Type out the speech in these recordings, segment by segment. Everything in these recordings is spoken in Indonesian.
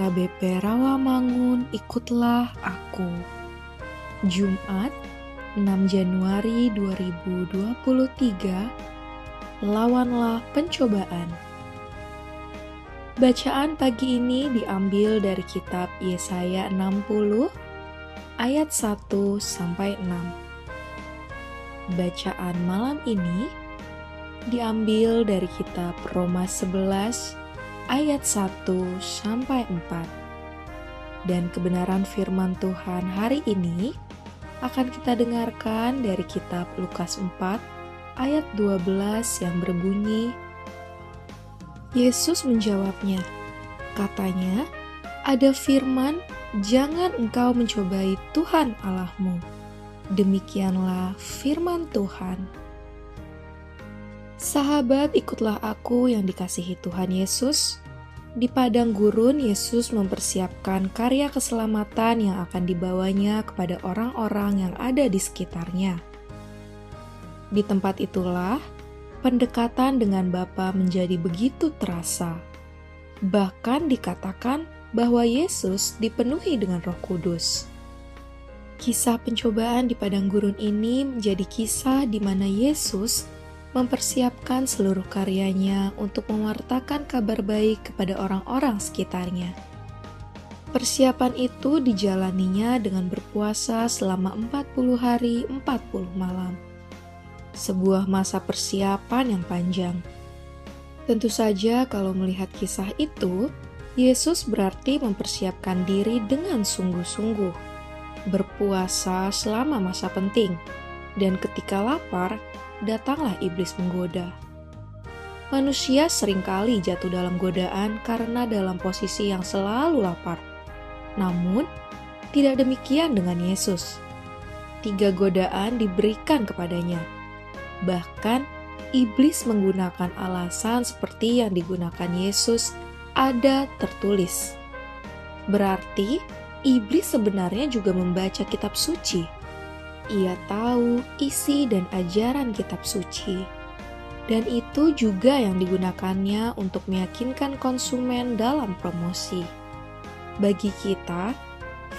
HKBP Rawamangun Ikutlah Aku Jumat 6 Januari 2023 Lawanlah Pencobaan Bacaan pagi ini diambil dari kitab Yesaya 60 ayat 1 sampai 6. Bacaan malam ini diambil dari kitab Roma 11 ayat 1 sampai 4. Dan kebenaran firman Tuhan hari ini akan kita dengarkan dari kitab Lukas 4 ayat 12 yang berbunyi Yesus menjawabnya, katanya, ada firman, jangan engkau mencobai Tuhan Allahmu. Demikianlah firman Tuhan. Sahabat, ikutlah aku yang dikasihi Tuhan Yesus. Di padang gurun, Yesus mempersiapkan karya keselamatan yang akan dibawanya kepada orang-orang yang ada di sekitarnya. Di tempat itulah, pendekatan dengan Bapa menjadi begitu terasa. Bahkan dikatakan bahwa Yesus dipenuhi dengan Roh Kudus. Kisah pencobaan di padang gurun ini menjadi kisah di mana Yesus mempersiapkan seluruh karyanya untuk mewartakan kabar baik kepada orang-orang sekitarnya. Persiapan itu dijalaninya dengan berpuasa selama 40 hari 40 malam. Sebuah masa persiapan yang panjang. Tentu saja kalau melihat kisah itu, Yesus berarti mempersiapkan diri dengan sungguh-sungguh. Berpuasa selama masa penting, dan ketika lapar, datanglah iblis menggoda. Manusia sering kali jatuh dalam godaan karena dalam posisi yang selalu lapar. Namun, tidak demikian dengan Yesus. Tiga godaan diberikan kepadanya. Bahkan, iblis menggunakan alasan seperti yang digunakan Yesus ada tertulis. Berarti, iblis sebenarnya juga membaca kitab suci ia tahu isi dan ajaran kitab suci. Dan itu juga yang digunakannya untuk meyakinkan konsumen dalam promosi. Bagi kita,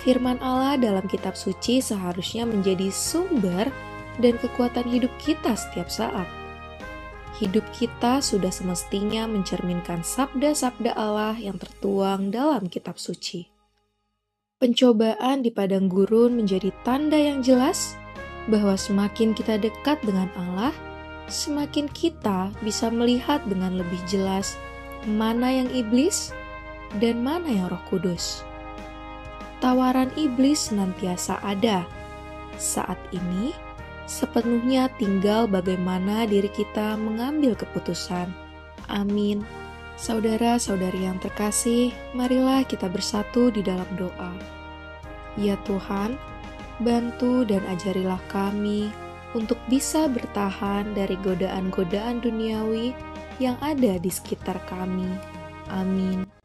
firman Allah dalam kitab suci seharusnya menjadi sumber dan kekuatan hidup kita setiap saat. Hidup kita sudah semestinya mencerminkan sabda-sabda Allah yang tertuang dalam kitab suci. Pencobaan di padang gurun menjadi tanda yang jelas bahwa semakin kita dekat dengan Allah, semakin kita bisa melihat dengan lebih jelas mana yang iblis dan mana yang Roh Kudus. Tawaran iblis senantiasa ada. Saat ini, sepenuhnya tinggal bagaimana diri kita mengambil keputusan. Amin. Saudara-saudari yang terkasih, marilah kita bersatu di dalam doa. Ya Tuhan, bantu dan ajarilah kami untuk bisa bertahan dari godaan-godaan duniawi yang ada di sekitar kami. Amin.